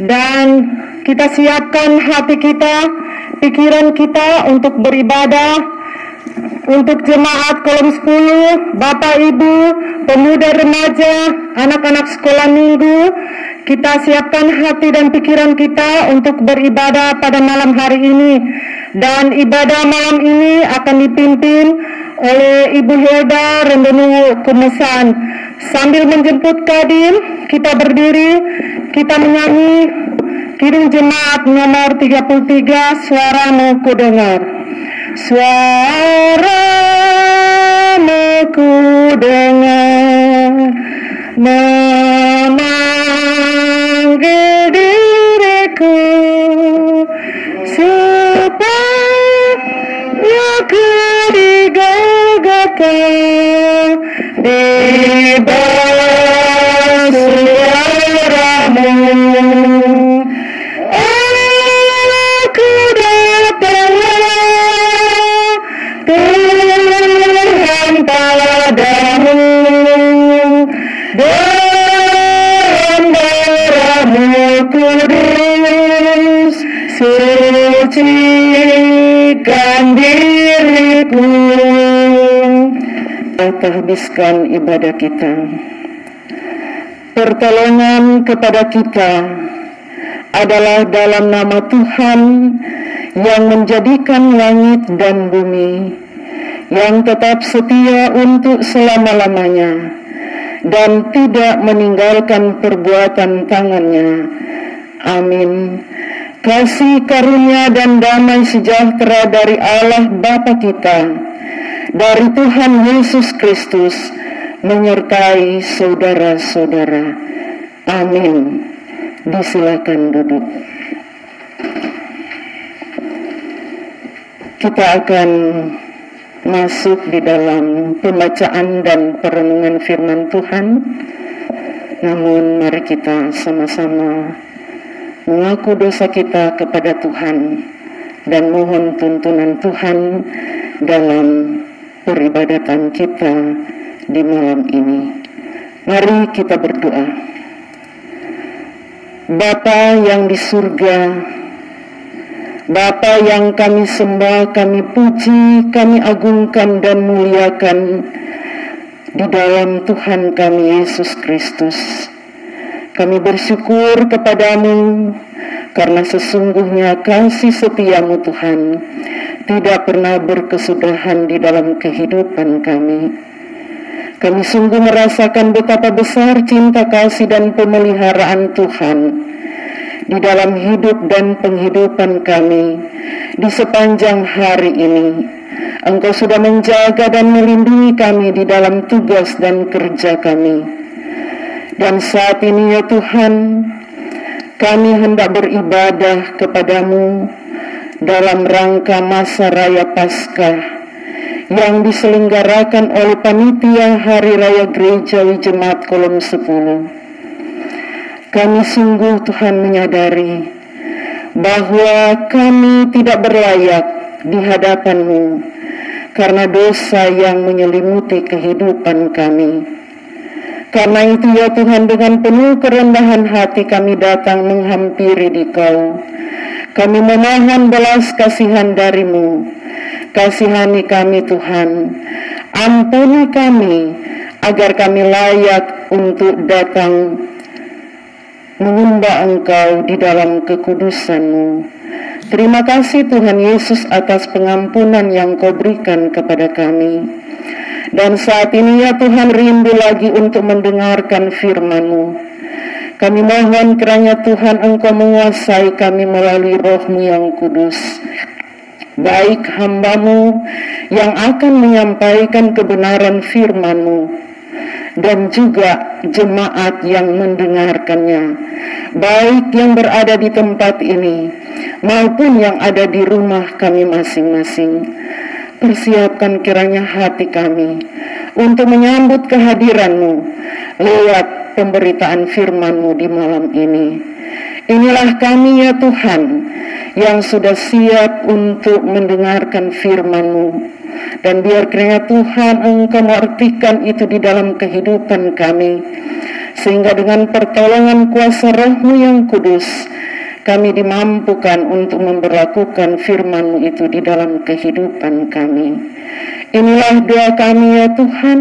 dan kita siapkan hati kita, pikiran kita untuk beribadah untuk jemaat kolom 10, Bapak Ibu, pemuda remaja, anak-anak sekolah minggu, kita siapkan hati dan pikiran kita untuk beribadah pada malam hari ini. Dan ibadah malam ini akan dipimpin oleh Ibu Hilda Rendenu Kumesan. Sambil menjemput Kadim, kita berdiri, kita menyanyi kirim jemaat nomor 33 suaramu ku dengar. Suaramu ku dengar memanggil diriku supaya ku di bawah suaramu aku datanglah Tuhan padamu dalam darahmu kudus sucikan diriku kita habiskan ibadah kita pertolongan kepada kita adalah dalam nama Tuhan yang menjadikan langit dan bumi, yang tetap setia untuk selama-lamanya, dan tidak meninggalkan perbuatan tangannya. Amin. Kasih karunia dan damai sejahtera dari Allah Bapa kita, dari Tuhan Yesus Kristus, menyertai saudara-saudara. Amin. Disilakan duduk. Kita akan masuk di dalam pembacaan dan perenungan firman Tuhan. Namun mari kita sama-sama mengaku dosa kita kepada Tuhan dan mohon tuntunan Tuhan dalam peribadatan kita di malam ini. Mari kita berdoa. Bapa yang di surga, Bapa yang kami sembah, kami puji, kami agungkan dan muliakan di dalam Tuhan kami Yesus Kristus. Kami bersyukur kepadamu karena sesungguhnya kasih setiamu Tuhan tidak pernah berkesudahan di dalam kehidupan kami. Kami sungguh merasakan betapa besar cinta kasih dan pemeliharaan Tuhan di dalam hidup dan penghidupan kami di sepanjang hari ini. Engkau sudah menjaga dan melindungi kami di dalam tugas dan kerja kami. Dan saat ini ya Tuhan, kami hendak beribadah kepadamu dalam rangka masa raya Paskah yang diselenggarakan oleh panitia Hari Raya Gereja Jemaat Kolom 10. Kami sungguh Tuhan menyadari bahwa kami tidak berlayak di hadapanmu karena dosa yang menyelimuti kehidupan kami. Karena itu ya Tuhan dengan penuh kerendahan hati kami datang menghampiri di kau. Kami memohon belas kasihan darimu Kasihani kami Tuhan, ampuni kami agar kami layak untuk datang menyembah Engkau di dalam kekudusanmu. Terima kasih Tuhan Yesus atas pengampunan yang kau berikan kepada kami. Dan saat ini ya Tuhan rindu lagi untuk mendengarkan firman-Mu. Kami mohon kiranya Tuhan Engkau menguasai kami melalui rohmu yang kudus. Baik hambamu yang akan menyampaikan kebenaran firmanmu dan juga jemaat yang mendengarkannya baik yang berada di tempat ini maupun yang ada di rumah kami masing-masing. Persiapkan kiranya hati kami untuk menyambut kehadiranmu lewat pemberitaan firmanmu di malam ini inilah kami ya Tuhan yang sudah siap untuk mendengarkan firman-Mu. Dan biar kiranya Tuhan Engkau mengartikan itu di dalam kehidupan kami. Sehingga dengan pertolongan kuasa rohmu yang kudus, kami dimampukan untuk memperlakukan firman itu di dalam kehidupan kami. Inilah doa kami ya Tuhan,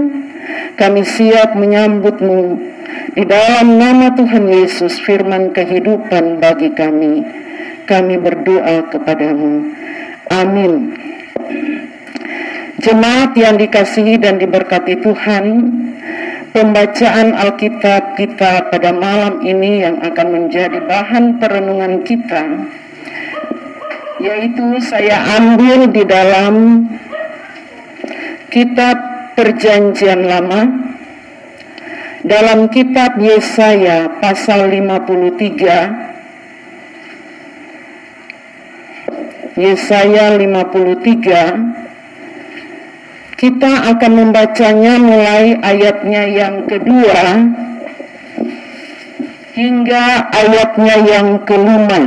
kami siap menyambutmu di dalam nama Tuhan Yesus firman kehidupan bagi kami. Kami berdoa kepadamu. Amin. Jemaat yang dikasihi dan diberkati Tuhan, pembacaan Alkitab kita pada malam ini yang akan menjadi bahan perenungan kita yaitu saya ambil di dalam kitab Perjanjian Lama. Dalam kitab Yesaya pasal 53 Yesaya 53 kita akan membacanya mulai ayatnya yang kedua hingga ayatnya yang kelima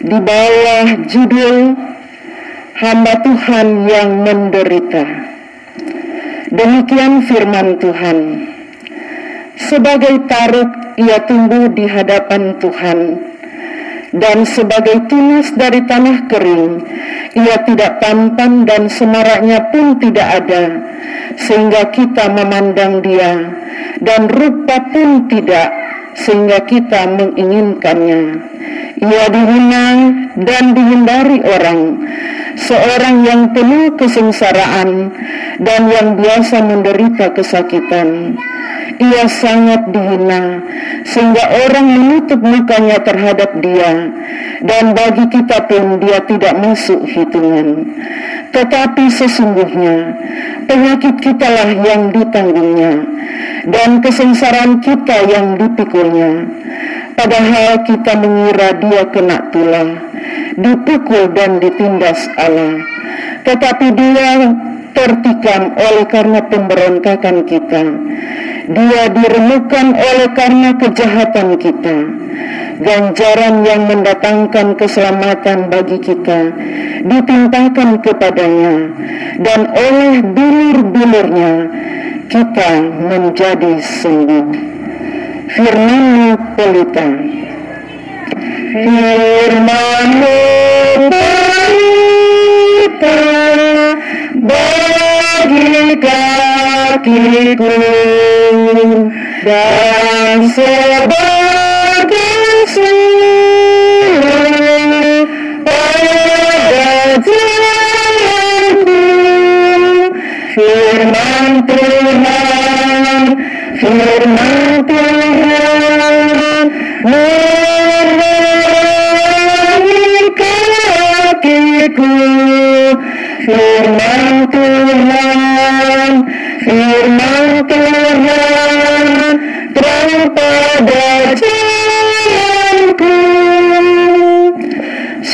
di bawah judul hamba Tuhan yang menderita. Demikian firman Tuhan. Sebagai taruk ia tumbuh di hadapan Tuhan dan sebagai tunas dari tanah kering. Ia tidak tampan dan semaraknya pun tidak ada sehingga kita memandang dia dan rupa pun tidak sehingga kita menginginkannya ia dihina dan dihindari orang seorang yang penuh kesengsaraan dan yang biasa menderita kesakitan. Ia sangat dihina sehingga orang menutup mukanya terhadap dia dan bagi kita pun dia tidak masuk hitungan. Tetapi sesungguhnya penyakit kitalah yang ditanggungnya dan kesengsaraan kita yang Padahal kita mengira dia kena tulah, dipukul dan ditindas Allah. Tetapi dia tertikam oleh karena pemberontakan kita. Dia diremukkan oleh karena kejahatan kita. Ganjaran yang mendatangkan keselamatan bagi kita ditimpakan kepadanya dan oleh bilur-bilurnya kita menjadi sembuh firman pelita firman pelita bagi kakiku dan sebagai silang pada jalanku firman Tuhan firman Tuhan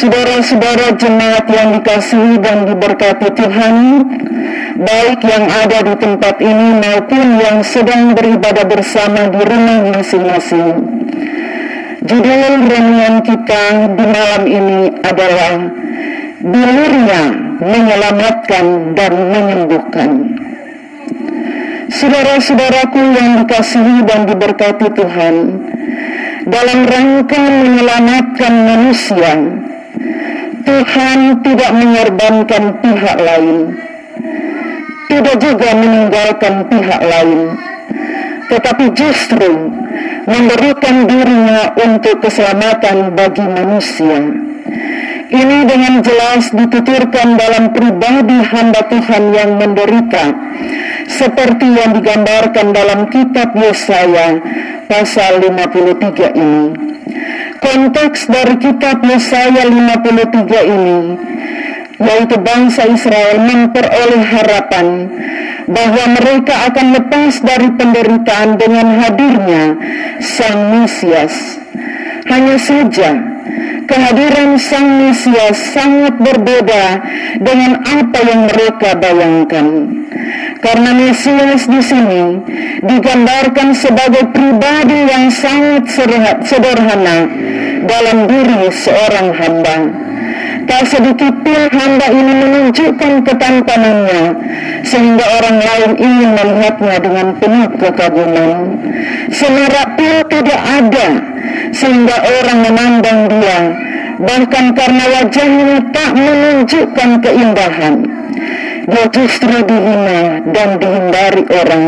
Saudara-saudara jemaat yang dikasihi dan diberkati Tuhan, baik yang ada di tempat ini maupun yang sedang beribadah bersama di rumah masing-masing. Judul renungan kita di malam ini adalah Bilurnya menyelamatkan dan menyembuhkan. Saudara-saudaraku yang dikasihi dan diberkati Tuhan, dalam rangka menyelamatkan manusia, Tuhan tidak menyerbankan pihak lain tidak juga meninggalkan pihak lain, tetapi justru memberikan dirinya untuk keselamatan bagi manusia. Ini dengan jelas dituturkan dalam pribadi hamba Tuhan yang menderita, seperti yang digambarkan dalam kitab Yesaya pasal 53 ini. Konteks dari kitab Yesaya 53 ini yaitu bangsa Israel memperoleh harapan bahwa mereka akan lepas dari penderitaan dengan hadirnya Sang Mesias. Hanya saja, kehadiran Sang Mesias sangat berbeda dengan apa yang mereka bayangkan. Karena Mesias di sini digambarkan sebagai pribadi yang sangat sederhana dalam diri seorang hamba Tak sedikit pun hamba ini menunjukkan ketampanannya sehingga orang lain ingin melihatnya dengan penuh kekaguman. Semarak pun tidak ada sehingga orang memandang dia bahkan karena wajahnya tak menunjukkan keindahan. Dia justru dihina dan dihindari orang.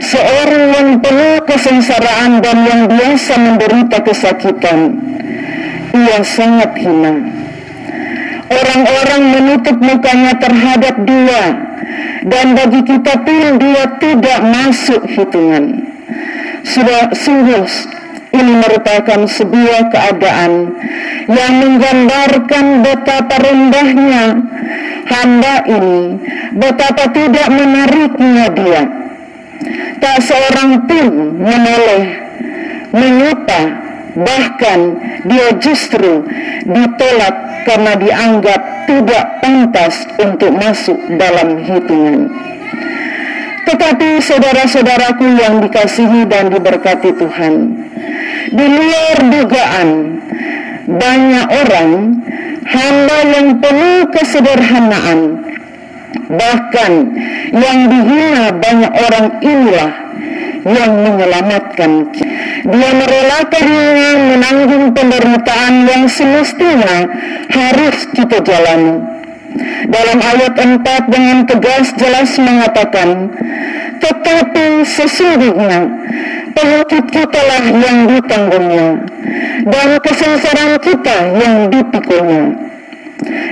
Seorang yang penuh kesengsaraan dan yang biasa menderita kesakitan. Ia sangat hina. Orang-orang menutup mukanya terhadap dia dan bagi kita pun dia tidak masuk hitungan. Sudah sungguh ini merupakan sebuah keadaan yang menggambarkan betapa rendahnya hamba ini, betapa tidak menariknya dia. Tak seorang pun menoleh, menyapa, bahkan dia justru ditolak karena dianggap tidak pantas untuk masuk dalam hitungan. Tetapi saudara-saudaraku yang dikasihi dan diberkati Tuhan, di luar dugaan banyak orang hamba yang penuh kesederhanaan bahkan yang dihina banyak orang inilah yang menyelamatkan dia merelakannya menanggung penderitaan yang semestinya harus kita jalani dalam ayat 4 dengan tegas jelas mengatakan tetapi sesungguhnya penyakit kita lah yang ditanggungnya dan kesengsaraan kita yang dipikulnya.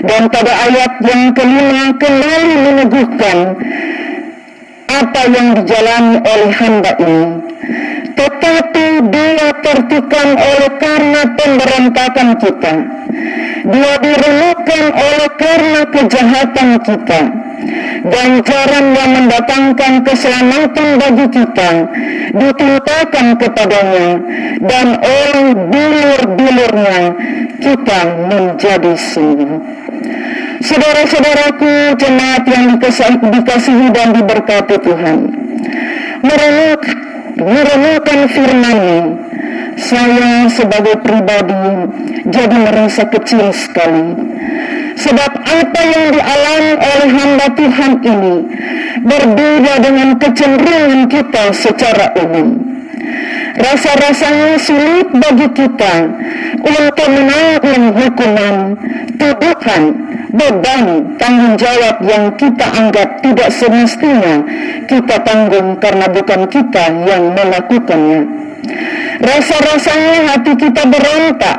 Dan pada ayat yang kelima kembali meneguhkan apa yang dijalani oleh hamba ini. Tetapi dia tertikam oleh karena pemberontakan kita. Dia diremukkan oleh karena kejahatan kita ganjaran yang mendatangkan keselamatan bagi kita ditimpakan kepadanya dan oleh bilur-bilurnya kita menjadi sembuh. Saudara-saudaraku jemaat yang dikasihi dan diberkati Tuhan. Merenungkan firman saya sebagai pribadi jadi merasa kecil sekali. Sebab apa yang dialami oleh hamba Tuhan ini berbeda dengan kecenderungan kita secara umum. Rasa-rasanya sulit bagi kita untuk menanggung hukuman, tuduhan, beban, tanggung jawab yang kita anggap tidak semestinya kita tanggung karena bukan kita yang melakukannya. Rasa-rasanya hati kita berontak,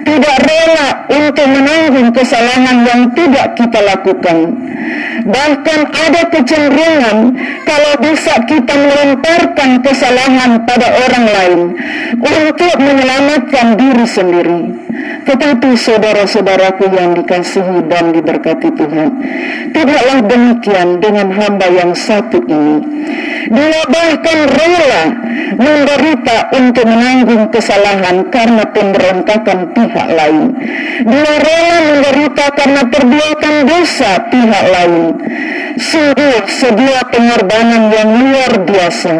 tidak rela untuk menanggung kesalahan yang tidak kita lakukan. Bahkan ada kecenderungan kalau bisa kita melemparkan kesalahan pada orang lain untuk menyelamatkan diri sendiri. Tetapi saudara-saudaraku yang dikasihi dan diberkati Tuhan, tidaklah demikian dengan hamba yang satu ini. Dia bahkan rela menderita untuk menanggung kesalahan karena pemberontakan pihak lain. Dia rela menderita karena perbuatan dosa pihak lain. Sungguh sebuah pengorbanan yang luar biasa.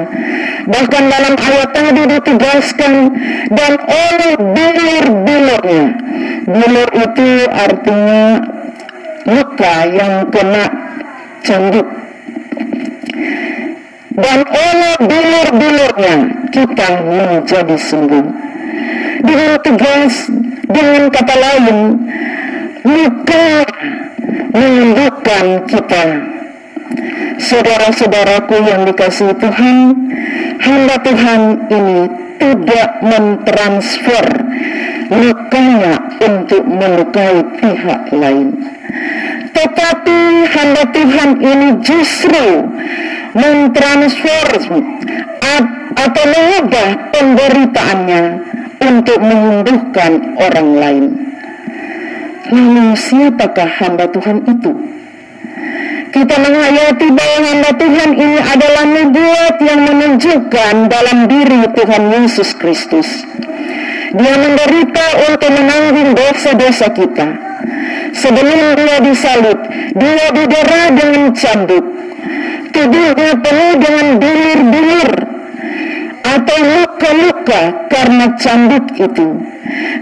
Bahkan dalam ayat tadi ditegaskan dan oleh bilur-bilurnya. Bilur itu artinya luka yang kena cambuk dan oleh bilur-bilurnya kita menjadi sembuh. Dengan tegas, dengan kata lain, luka menyembuhkan kita. Saudara-saudaraku yang dikasihi Tuhan, hamba Tuhan ini tidak mentransfer untuk melukai pihak lain. Tetapi hamba Tuhan ini justru mentransfer atau mengubah penderitaannya untuk menyembuhkan orang lain. Lalu siapakah hamba Tuhan itu? Kita menghayati bahwa hamba Tuhan ini adalah nubuat yang menunjukkan dalam diri Tuhan Yesus Kristus. Dia menderita untuk menanggung dosa-dosa kita. Sebelum dia disalib, dia didera dengan cambuk tubuhnya penuh dengan bulir-bulir. Atau luka-luka karena cambuk itu.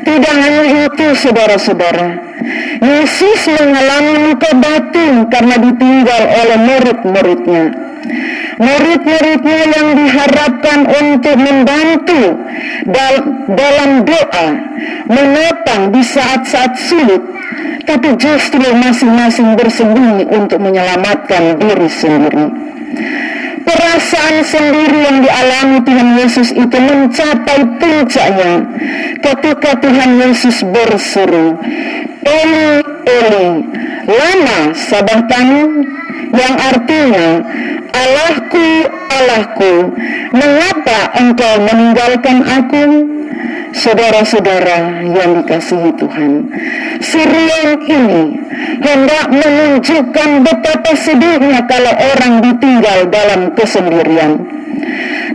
Tidak hanya itu saudara-saudara, Yesus mengalami luka batin karena ditinggal oleh murid-muridnya. Murid-muridnya yang diharapkan untuk membantu dalam doa, menopang di saat-saat sulit, tapi justru masing-masing bersembunyi untuk menyelamatkan diri sendiri. Perasaan sendiri yang dialami Tuhan Yesus itu mencapai puncaknya ketika Tuhan Yesus berseru, Eli, Eli, lama sabachthani yang artinya Allahku, Allahku, mengapa engkau meninggalkan aku? Saudara-saudara yang dikasihi Tuhan, Sirian ini hendak menunjukkan betapa sedihnya kalau orang ditinggal dalam kesendirian.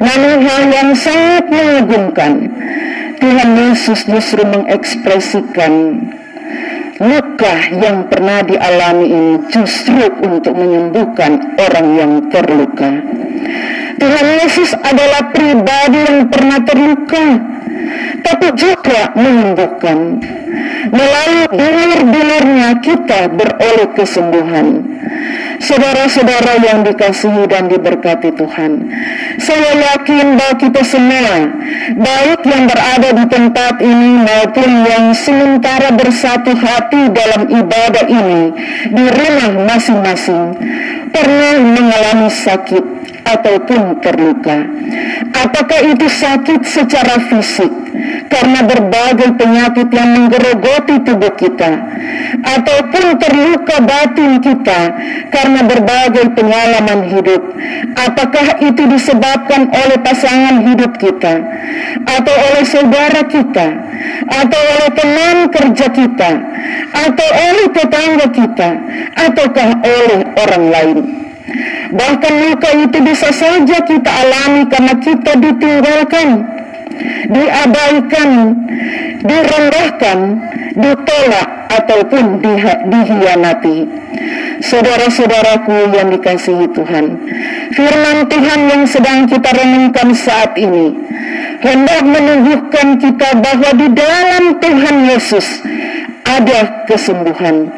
Namun hal yang sangat mengagumkan, Tuhan Yesus justru mengekspresikan luka yang pernah dialami ini justru untuk menyembuhkan orang yang terluka. Tuhan Yesus adalah pribadi yang pernah terluka, tapi juga menyembuhkan. Melalui dulur-dulurnya kita beroleh kesembuhan. Saudara-saudara yang dikasihi dan diberkati Tuhan, saya yakin bahwa kita semua, baik yang berada di tempat ini maupun yang sementara bersatu hati dalam ibadah ini di rumah masing-masing, pernah mengalami sakit ataupun terluka. Apakah itu sakit secara fisik karena berbagai penyakit yang menggerogoti tubuh kita ataupun terluka batin kita karena berbagai pengalaman hidup. Apakah itu disebabkan oleh pasangan hidup kita atau oleh saudara kita atau oleh teman kerja kita atau oleh tetangga kita ataukah oleh orang lain? Bahkan luka itu bisa saja kita alami karena kita ditinggalkan, diabaikan, direndahkan, ditolak, ataupun dihianati. Saudara-saudaraku yang dikasihi Tuhan, firman Tuhan yang sedang kita renungkan saat ini hendak menunjukkan kita bahwa di dalam Tuhan Yesus ada kesembuhan,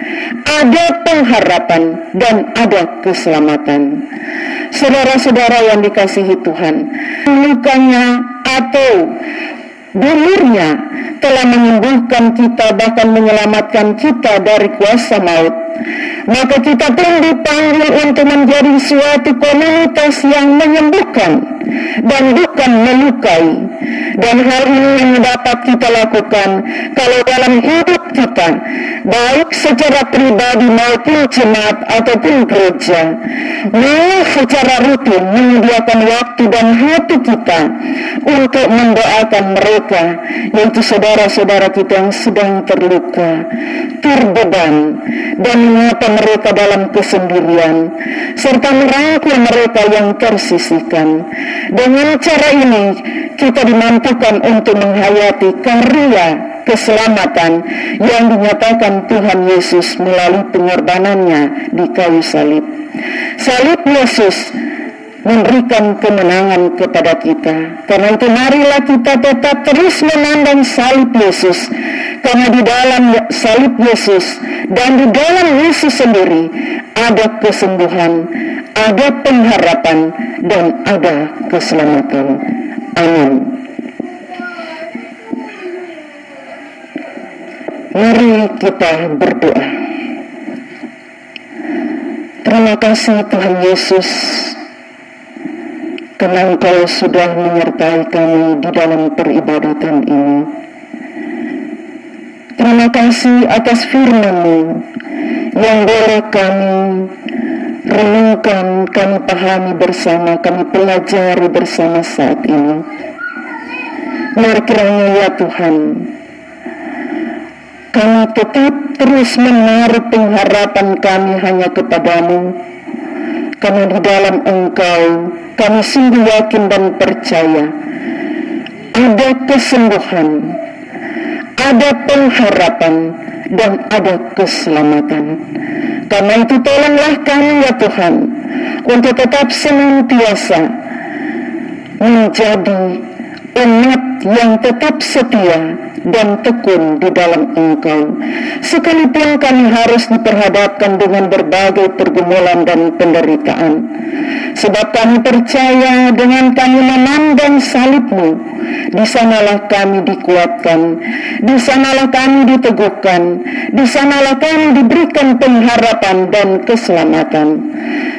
ada pengharapan, dan ada keselamatan. Saudara-saudara yang dikasihi Tuhan, lukanya atau Dulurnya telah menyembuhkan kita bahkan menyelamatkan kita dari kuasa maut. Maka kita pun dipanggil untuk menjadi suatu komunitas yang menyembuhkan dan bukan melukai. Dan hal ini yang dapat kita lakukan kalau dalam hidup kita, baik secara pribadi maupun jemaat ataupun gereja, mau secara rutin menyediakan waktu dan hati kita untuk mendoakan mereka, yaitu saudara-saudara kita yang sedang terluka, terbeban, dan menyapa mereka dalam kesendirian, serta merangkul mereka yang tersisihkan. Dengan cara ini, kita dimampukan untuk menghayati karya keselamatan yang dinyatakan Tuhan Yesus melalui pengorbanannya di kayu salib. Salib Yesus memberikan kemenangan kepada kita. Karena itu marilah kita tetap terus memandang salib Yesus. Karena di dalam salib Yesus dan di dalam Yesus sendiri ada kesembuhan, ada pengharapan, dan ada keselamatan. Amin. Mari kita berdoa. Terima kasih Tuhan Yesus karena Engkau sudah menyertai kami di dalam peribadatan ini. Terima kasih atas firman-Mu yang boleh kami renungkan, kami pahami bersama, kami pelajari bersama saat ini. Biar kiranya ya Tuhan, kami tetap terus menaruh pengharapan kami hanya kepadamu, karena di dalam Engkau kami sungguh yakin dan percaya ada kesembuhan, ada pengharapan, dan ada keselamatan. Karena itu tolonglah kami ya Tuhan untuk tetap senantiasa menjadi umat yang tetap setia dan tekun di dalam engkau. Sekalipun kami harus diperhadapkan dengan berbagai pergumulan dan penderitaan. Sebab kami percaya dengan kami memandang salibmu, di sanalah kami dikuatkan, di sanalah kami diteguhkan, di sanalah kami diberikan pengharapan dan keselamatan.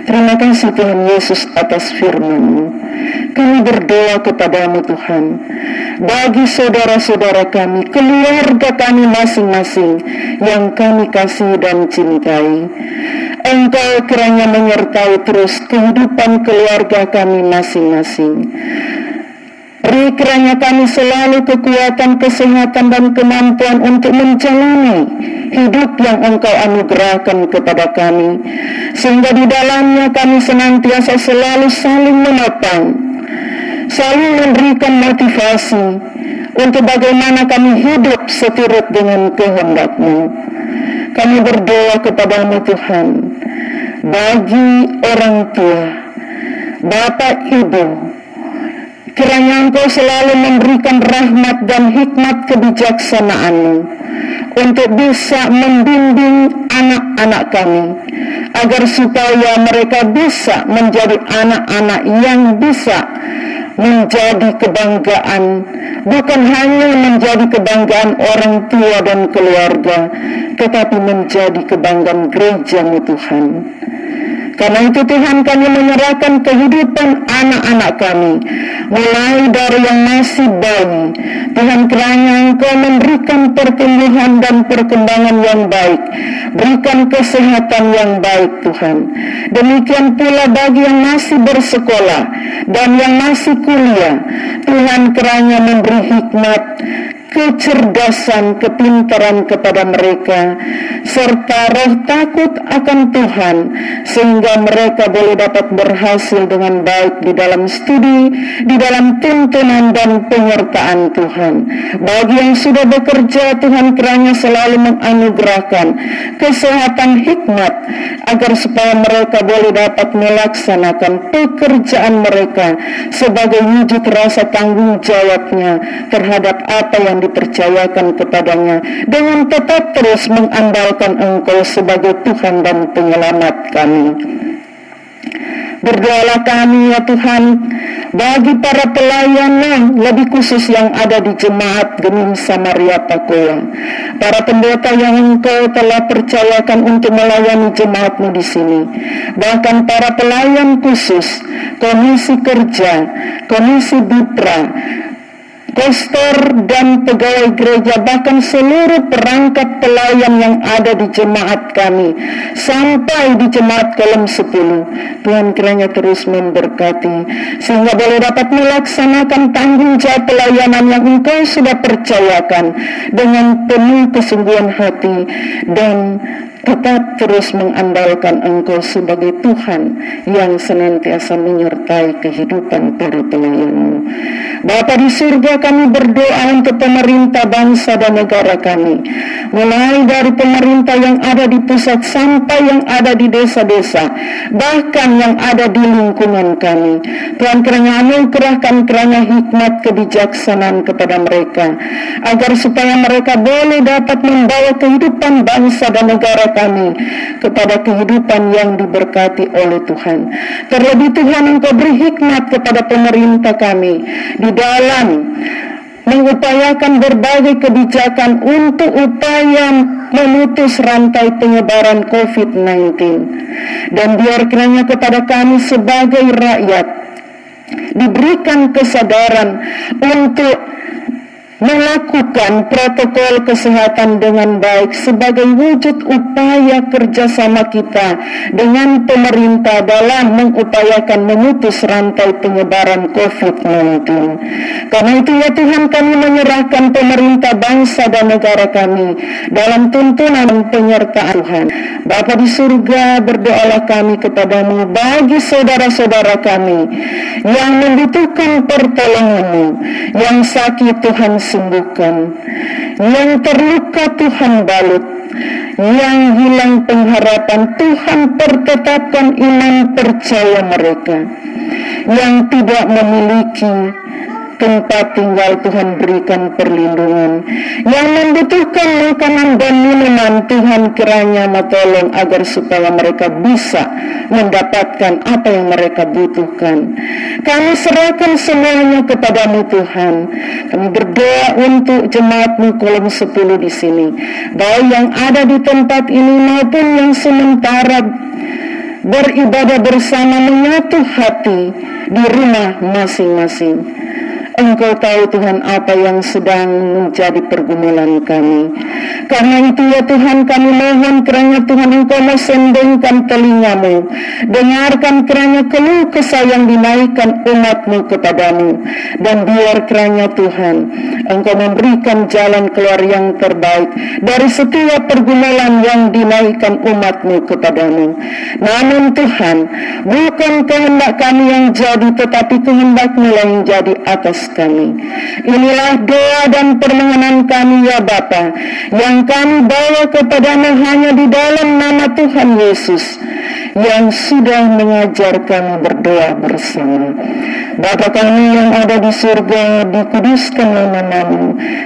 Terima kasih Tuhan Yesus atas firman-Mu. Kami berdoa kepadamu Tuhan, bagi saudara-saudara kami, keluarga kami masing-masing yang kami kasih dan cintai. Engkau kiranya menyertai terus kehidupan keluarga kami masing-masing. Beri kiranya kami selalu kekuatan, kesehatan, dan kemampuan untuk menjalani hidup yang Engkau anugerahkan kepada kami. Sehingga di dalamnya kami senantiasa selalu saling menopang, selalu memberikan motivasi untuk bagaimana kami hidup seturut dengan kehendak-Mu. Kami berdoa kepadamu Tuhan, bagi orang tua, Bapak Ibu, kiranya Engkau selalu memberikan rahmat dan hikmat kebijaksanaan-Mu untuk bisa membimbing anak-anak kami agar supaya mereka bisa menjadi anak-anak yang bisa menjadi kebanggaan bukan hanya menjadi kebanggaan orang tua dan keluarga tetapi menjadi kebanggaan gereja Tuhan karena itu Tuhan kami menyerahkan kehidupan anak-anak kami mulai dari yang masih bayi. Tuhan kiranya Engkau memberikan pertumbuhan dan perkembangan yang baik. Berikan kesehatan yang baik Tuhan. Demikian pula bagi yang masih bersekolah dan yang masih kuliah. Tuhan kiranya memberi hikmat kecerdasan, kepintaran kepada mereka, serta roh takut akan Tuhan, sehingga mereka boleh dapat berhasil dengan baik di dalam studi, di dalam tuntunan dan penyertaan Tuhan. Bagi yang sudah bekerja, Tuhan kiranya selalu menganugerahkan kesehatan hikmat, agar supaya mereka boleh dapat melaksanakan pekerjaan mereka sebagai wujud rasa tanggung jawabnya terhadap apa yang yang dipercayakan kepadanya dengan tetap terus mengandalkan engkau sebagai Tuhan dan penyelamat kami. Berdoalah kami ya Tuhan bagi para pelayan lebih khusus yang ada di jemaat Gemim Samaria Pakoya. Para pendeta yang engkau telah percayakan untuk melayani jemaatmu di sini. Bahkan para pelayan khusus, komisi kerja, komisi bitra, pastor dan pegawai gereja bahkan seluruh perangkat pelayan yang ada di jemaat kami sampai di jemaat kolom 10 Tuhan kiranya terus memberkati sehingga boleh dapat melaksanakan tanggung jawab pelayanan yang engkau sudah percayakan dengan penuh kesungguhan hati dan tetap terus mengandalkan Engkau sebagai Tuhan yang senantiasa menyertai kehidupan para pelayanmu. Bapa di surga kami berdoa untuk pemerintah bangsa dan negara kami. Mulai dari pemerintah yang ada di pusat sampai yang ada di desa-desa. Bahkan yang ada di lingkungan kami. Tuhan kiranya anugerahkan kiranya hikmat kebijaksanaan kepada mereka. Agar supaya mereka boleh dapat membawa kehidupan bangsa dan negara kami kepada kehidupan yang diberkati oleh Tuhan. Terlebih Tuhan Engkau beri hikmat kepada pemerintah kami di dalam mengupayakan berbagai kebijakan untuk upaya memutus rantai penyebaran COVID-19. Dan biar kiranya kepada kami sebagai rakyat diberikan kesadaran untuk melakukan protokol kesehatan dengan baik sebagai wujud upaya kerjasama kita dengan pemerintah dalam mengupayakan memutus rantai penyebaran COVID-19. Karena itu ya Tuhan kami menyerahkan pemerintah bangsa dan negara kami dalam tuntunan penyertaan Tuhan. Bapa di surga berdoalah kami kepadamu bagi saudara-saudara kami yang membutuhkan pertolonganmu, yang sakit Tuhan sembuhkan. Yang terluka Tuhan balut. Yang hilang pengharapan Tuhan pertetapkan iman percaya mereka. yang tidak memiliki tempat tinggal Tuhan berikan perlindungan. Yang membutuhkan makanan dan minuman Tuhan kiranya mentolong agar supaya mereka bisa mendapatkan apa yang mereka butuhkan. Kami serahkan semuanya kepadamu Tuhan. Kami berdoa untuk jemaatmu kolom 10 di sini. Baik yang ada di tempat ini maupun yang sementara beribadah bersama menyatu hati di rumah masing-masing. Engkau tahu Tuhan apa yang sedang menjadi pergumulan kami. Karena itu ya Tuhan kami mohon kiranya Tuhan Engkau sendengkan telingamu. Dengarkan kiranya keluh kesah yang dinaikkan umatmu kepadamu. Dan biar kiranya Tuhan Engkau memberikan jalan keluar yang terbaik dari setiap pergumulan yang dinaikkan umatmu kepadamu. Namun Tuhan bukan kehendak kami yang jadi tetapi kehendakmu yang jadi atas kami. Inilah doa dan permohonan kami ya Bapa, yang kami bawa kepadamu hanya di dalam nama Tuhan Yesus yang sudah mengajar kami berdoa bersama. Bapa kami yang ada di surga, dikuduskan nama-Namu,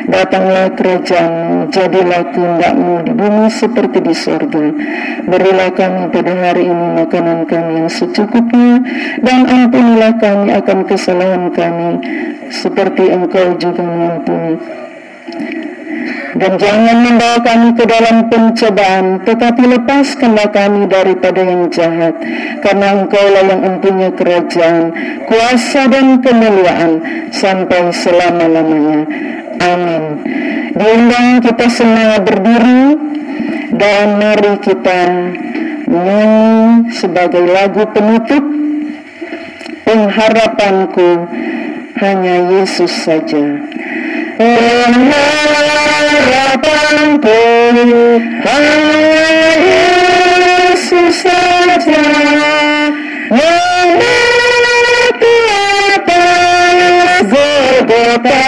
datanglah kerajaan, jadilah kehendakmu di bumi seperti di surga. Berilah kami pada hari ini makanan kami yang secukupnya, dan ampunilah kami akan kesalahan kami, seperti engkau juga mengampuni dan jangan membawa kami ke dalam pencobaan, tetapi lepaskanlah kami daripada yang jahat. Karena engkau lah yang mempunyai kerajaan, kuasa dan kemuliaan sampai selama-lamanya. Amin. Diundang kita semua berdiri dan mari kita menyanyi sebagai lagu penutup pengharapanku hanya Yesus saja. Pengharapanku hanya Yesus saja. Mengerti atas Golgota.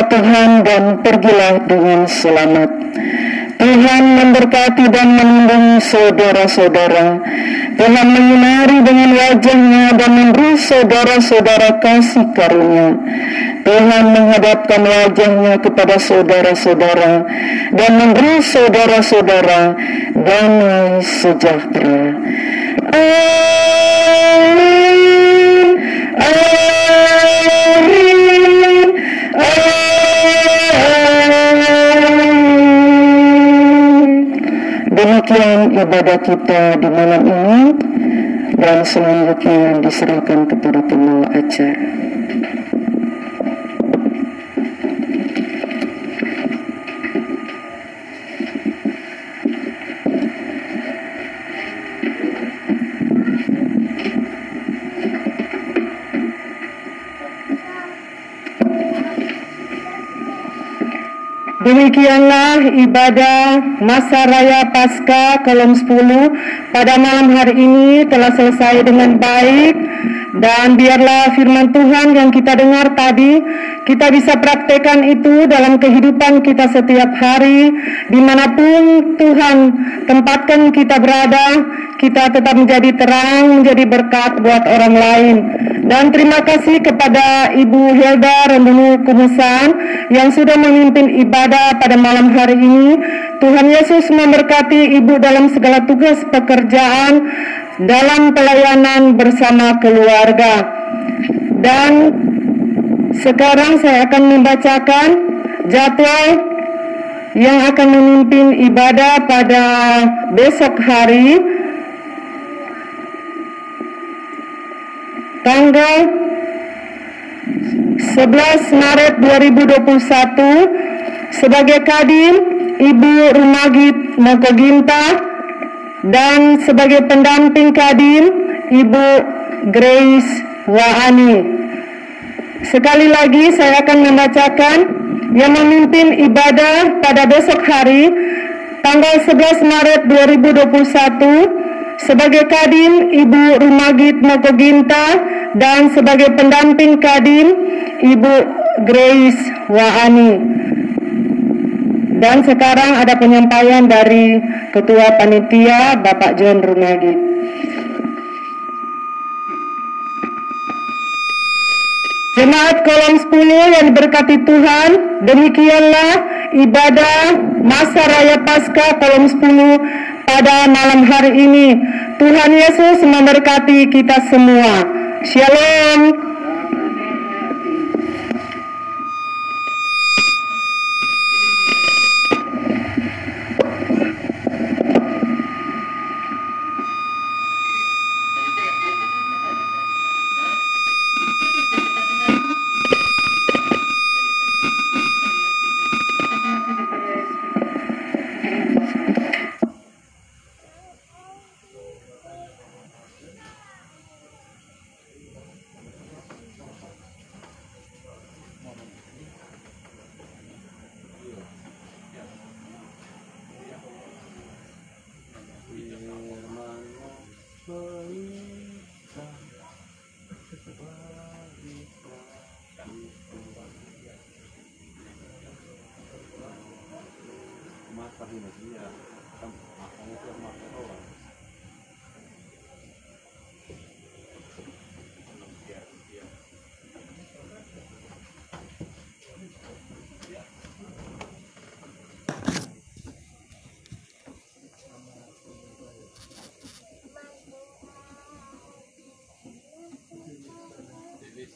Berkat Tuhan dan pergilah dengan selamat Tuhan memberkati dan melindungi saudara-saudara Tuhan menyinari dengan wajahnya dan memberi saudara-saudara kasih karunia Tuhan menghadapkan wajahnya kepada saudara-saudara dan memberi saudara-saudara damai sejahtera. Amin. Amin. Amin. Ibadah kita di malam ini dan selanjutnya diserahkan kepada pembawa acara. Demikianlah ibadah masa raya Paskah Kolom 10 pada malam hari ini telah selesai dengan baik dan biarlah firman Tuhan yang kita dengar tadi kita bisa praktekkan itu dalam kehidupan kita setiap hari di mana pun Tuhan tempatkan kita berada kita tetap menjadi terang menjadi berkat buat orang lain dan terima kasih kepada Ibu Hilda Rembunu Kumusan yang sudah memimpin ibadah pada malam hari ini. Tuhan Yesus memberkati Ibu dalam segala tugas pekerjaan dalam pelayanan bersama keluarga. Dan sekarang saya akan membacakan jadwal yang akan memimpin ibadah pada besok hari tanggal 11 Maret 2021 sebagai Kadim Ibu Rumagit Mokoginta dan sebagai pendamping Kadim Ibu Grace Waani. Sekali lagi saya akan membacakan yang memimpin ibadah pada besok hari tanggal 11 Maret 2021 sebagai Kadim Ibu Rumagit Mokoginta dan sebagai pendamping Kadim Ibu Grace Waani. Dan sekarang ada penyampaian dari Ketua Panitia Bapak John Rumagit. Jemaat kolom 10 yang diberkati Tuhan, demikianlah ibadah masa raya Paskah kolom 10 pada malam hari ini. Tuhan Yesus memberkati kita semua. Shalom.